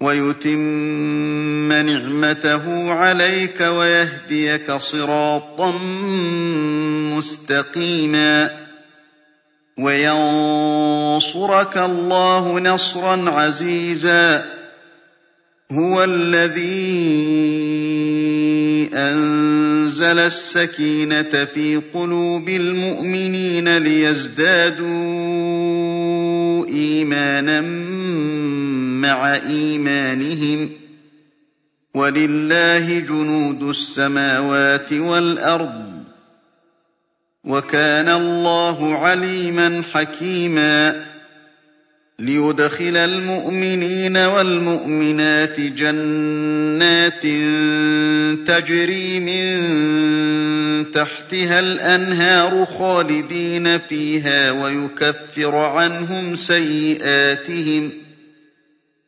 وَيُتِمَّ نِعْمَتَهُ عَلَيْكَ وَيَهْدِيَكَ صِرَاطًا مُّسْتَقِيمًا وَيَنصُرَكَ اللَّهُ نَصْرًا عَزِيزًا هُوَ الَّذِي أَنزَلَ السَّكِينَةَ فِي قُلُوبِ الْمُؤْمِنِينَ لِيَزْدَادُوا إِيمَانًا مَّعَ إِيمَانِهِمْ ۗ وَلِلَّهِ جُنُودُ السَّمَاوَاتِ وَالْأَرْضِ ۚ وَكَانَ اللَّهُ عَلِيمًا حَكِيمًا لِّيُدْخِلَ الْمُؤْمِنِينَ وَالْمُؤْمِنَاتِ جَنَّاتٍ تَجْرِي مِن تَحْتِهَا الْأَنْهَارُ خَالِدِينَ فِيهَا وَيُكَفِّرَ عَنْهُمْ سَيِّئَاتِهِمْ ۚ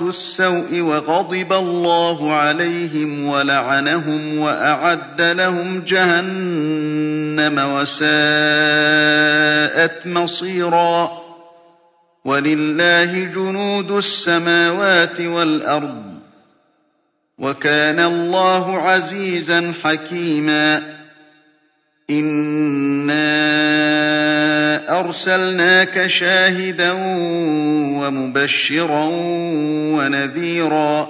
السَّوْءِ وَغَضِبَ اللَّهُ عَلَيْهِمْ وَلَعَنَهُمْ وَأَعَدَّ لَهُمْ جَهَنَّمَ ۖ وَسَاءَتْ مَصِيرًا. وَلِلَّهِ جُنُودُ السَّمَاوَاتِ وَالْأَرْضِ ۚ. وَكَانَ اللَّهُ عَزِيزًا حَكِيمًا. إِنَّا أَرْسَلْنَاكَ شَاهِدًا وَمُبَشِّرًا وَنَذِيرًا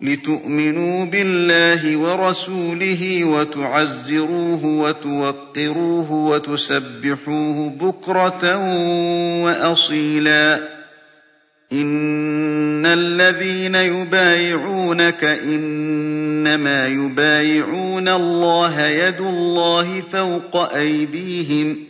لِّتُؤْمِنُوا بِاللَّهِ وَرَسُولِهِ وَتُعَزِّرُوهُ وَتُوَقِّرُوهُ وَتُسَبِّحُوهُ بُكْرَةً وَأَصِيلًا. إِنَّ الَّذِينَ يُبَايِعُونَكَ إِنَّمَا يُبَايِعُونَ اللَّهَ يَدُ اللَّهِ فَوْقَ أَيْدِيهِمْ ۚ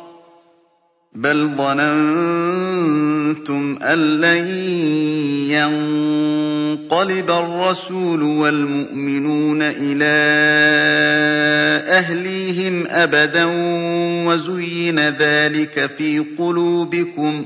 بَلْ ظَنَنتُمْ أَن لَّن يَنقَلِبَ الرَّسُولُ وَالْمُؤْمِنُونَ إِلَىٰ أَهْلِيهِمْ أَبَدًا وَزُيِّنَ ذَٰلِكَ فِي قُلُوبِكُمْ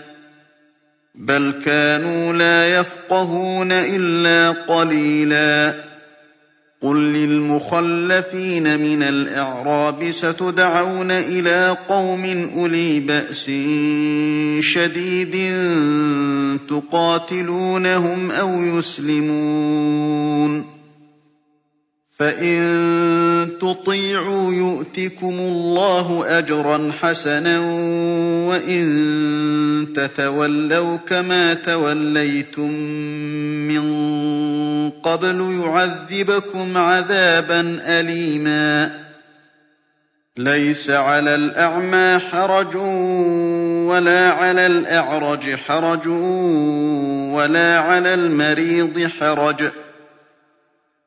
بَلْ كَانُوا لَا يَفْقَهُونَ إِلَّا قَلِيلًا. قُل لِّلْمُخَلَّفِينَ مِنَ الْأَعْرَابِ سَتُدْعَوْنَ إِلَىٰ قَوْمٍ أُولِي بَأْسٍ شَدِيدٍ تُقَاتِلُونَهُمْ أَوْ يُسْلِمُونَ. فَإِن تُطِيعُوا يُؤْتِكُمُ اللَّهُ أَجْرًا حَسَنًا وَإِن تَتَوَلَّوْا كَمَا تَوَلَّيْتُم مِّن قَبْلُ يُعَذِّبْكُمْ عَذَابًا أَلِيمًا لَيْسَ عَلَى الْأَعْمَىٰ حَرَجٌ وَلَا عَلَى الْأَعْرَجِ حَرَجٌ وَلَا عَلَى الْمَرِيضِ حَرَجٌ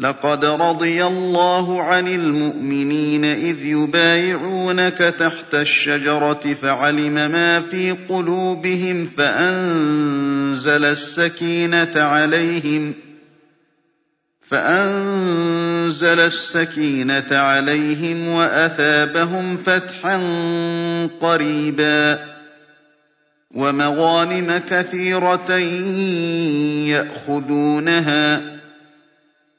لَّقَدْ رَضِيَ اللَّهُ عَنِ الْمُؤْمِنِينَ إِذْ يُبَايِعُونَكَ تَحْتَ الشَّجَرَةِ فَعَلِمَ مَا فِي قُلُوبِهِمْ فَأَنزَلَ السَّكِينَةَ عَلَيْهِمْ فأنزل السكينة عليهم وأثابهم فتحا قريبا ومغانم كثيرة يأخذونها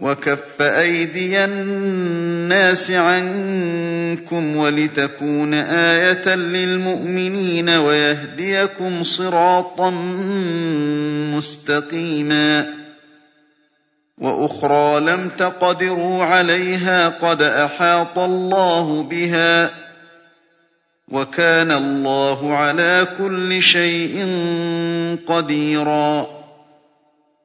وَكَفَّ أَيْدِيَ النَّاسِ عَنكُمْ وَلِتَكُونَ آيَةً لِّلْمُؤْمِنِينَ وَيَهْدِيَكُمْ صِرَاطًا مُّسْتَقِيمًا وَأُخْرَىٰ لَمْ تَقْدِرُوا عَلَيْهَا قَدْ أَحَاطَ اللَّهُ بِهَا ۚ وَكَانَ اللَّهُ عَلَىٰ كُلِّ شَيْءٍ قَدِيرًا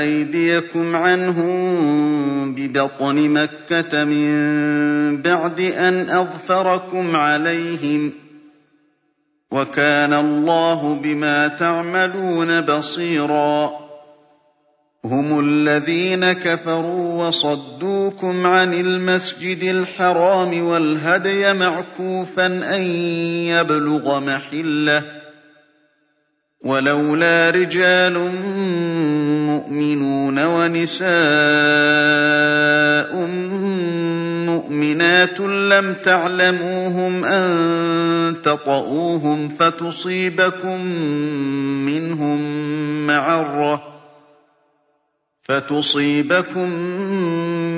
وَأَيْدِيَكُمْ عَنْهُم بِبَطْنِ مَكَّةَ مِن بَعْدِ أَنْ أَظْفَرَكُمْ عَلَيْهِمْ ۚ وَكَانَ اللَّهُ بِمَا تَعْمَلُونَ بَصِيرًا هُمُ الَّذِينَ كَفَرُوا وَصَدُّوكُمْ عَنِ الْمَسْجِدِ الْحَرَامِ وَالْهَدْيَ مَعْكُوفًا أَن يَبْلُغَ مَحِلَّهُ ۚ وَلَوْلَا رِجَالٌ مُّؤْمِنُونَ وَنِسَاءٌ مُّؤْمِنَاتٌ لَّمْ تَعْلَمُوهُمْ أَن تَطَئُوهُمْ فَتُصِيبَكُم مِّنْهُم مَّعَرَّةٌ فَتُصِيبَكُم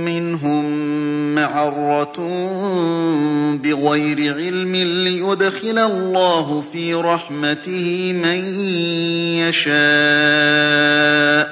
مِّنْهُم مَّعَرَّةٌ بِغَيْرِ عِلْمٍ لِّيُدْخِلَ اللَّهُ فِي رَحْمَتِهِ مَن يَشَاءُ ۚ.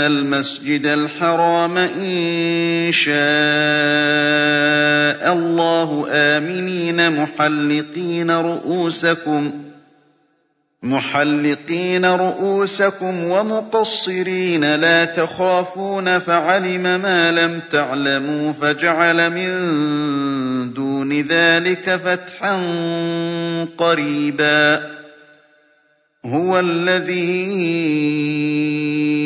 الْمَسْجِدَ الْحَرَامَ إِن شَاءَ اللَّهُ آمِنِينَ مُحَلِّقِينَ رُءُوسَكُمْ وَمُقَصِّرِينَ لَا تَخَافُونَ فَعَلِمَ مَا لَمْ تَعْلَمُوا فَجَعَلَ مِن دُونِ ذَٰلِكَ فَتْحًا قَرِيبًا هُوَ الَّذِي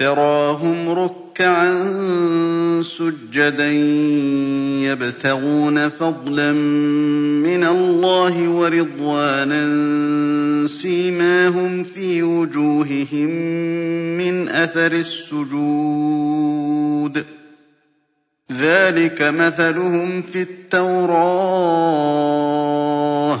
تَرَاهُمْ رُكَّعًا سُجَّدًا يَبْتَغُونَ فَضْلًا مِّنَ اللَّهِ وَرِضْوَانًا سِيمَاهُمْ فِي وُجُوهِهِم مِّنْ أَثَرِ السُّجُودِ ۚ. ذَٰلِكَ مَثَلُهُمْ فِي التَّوْرَاةِ ۚ.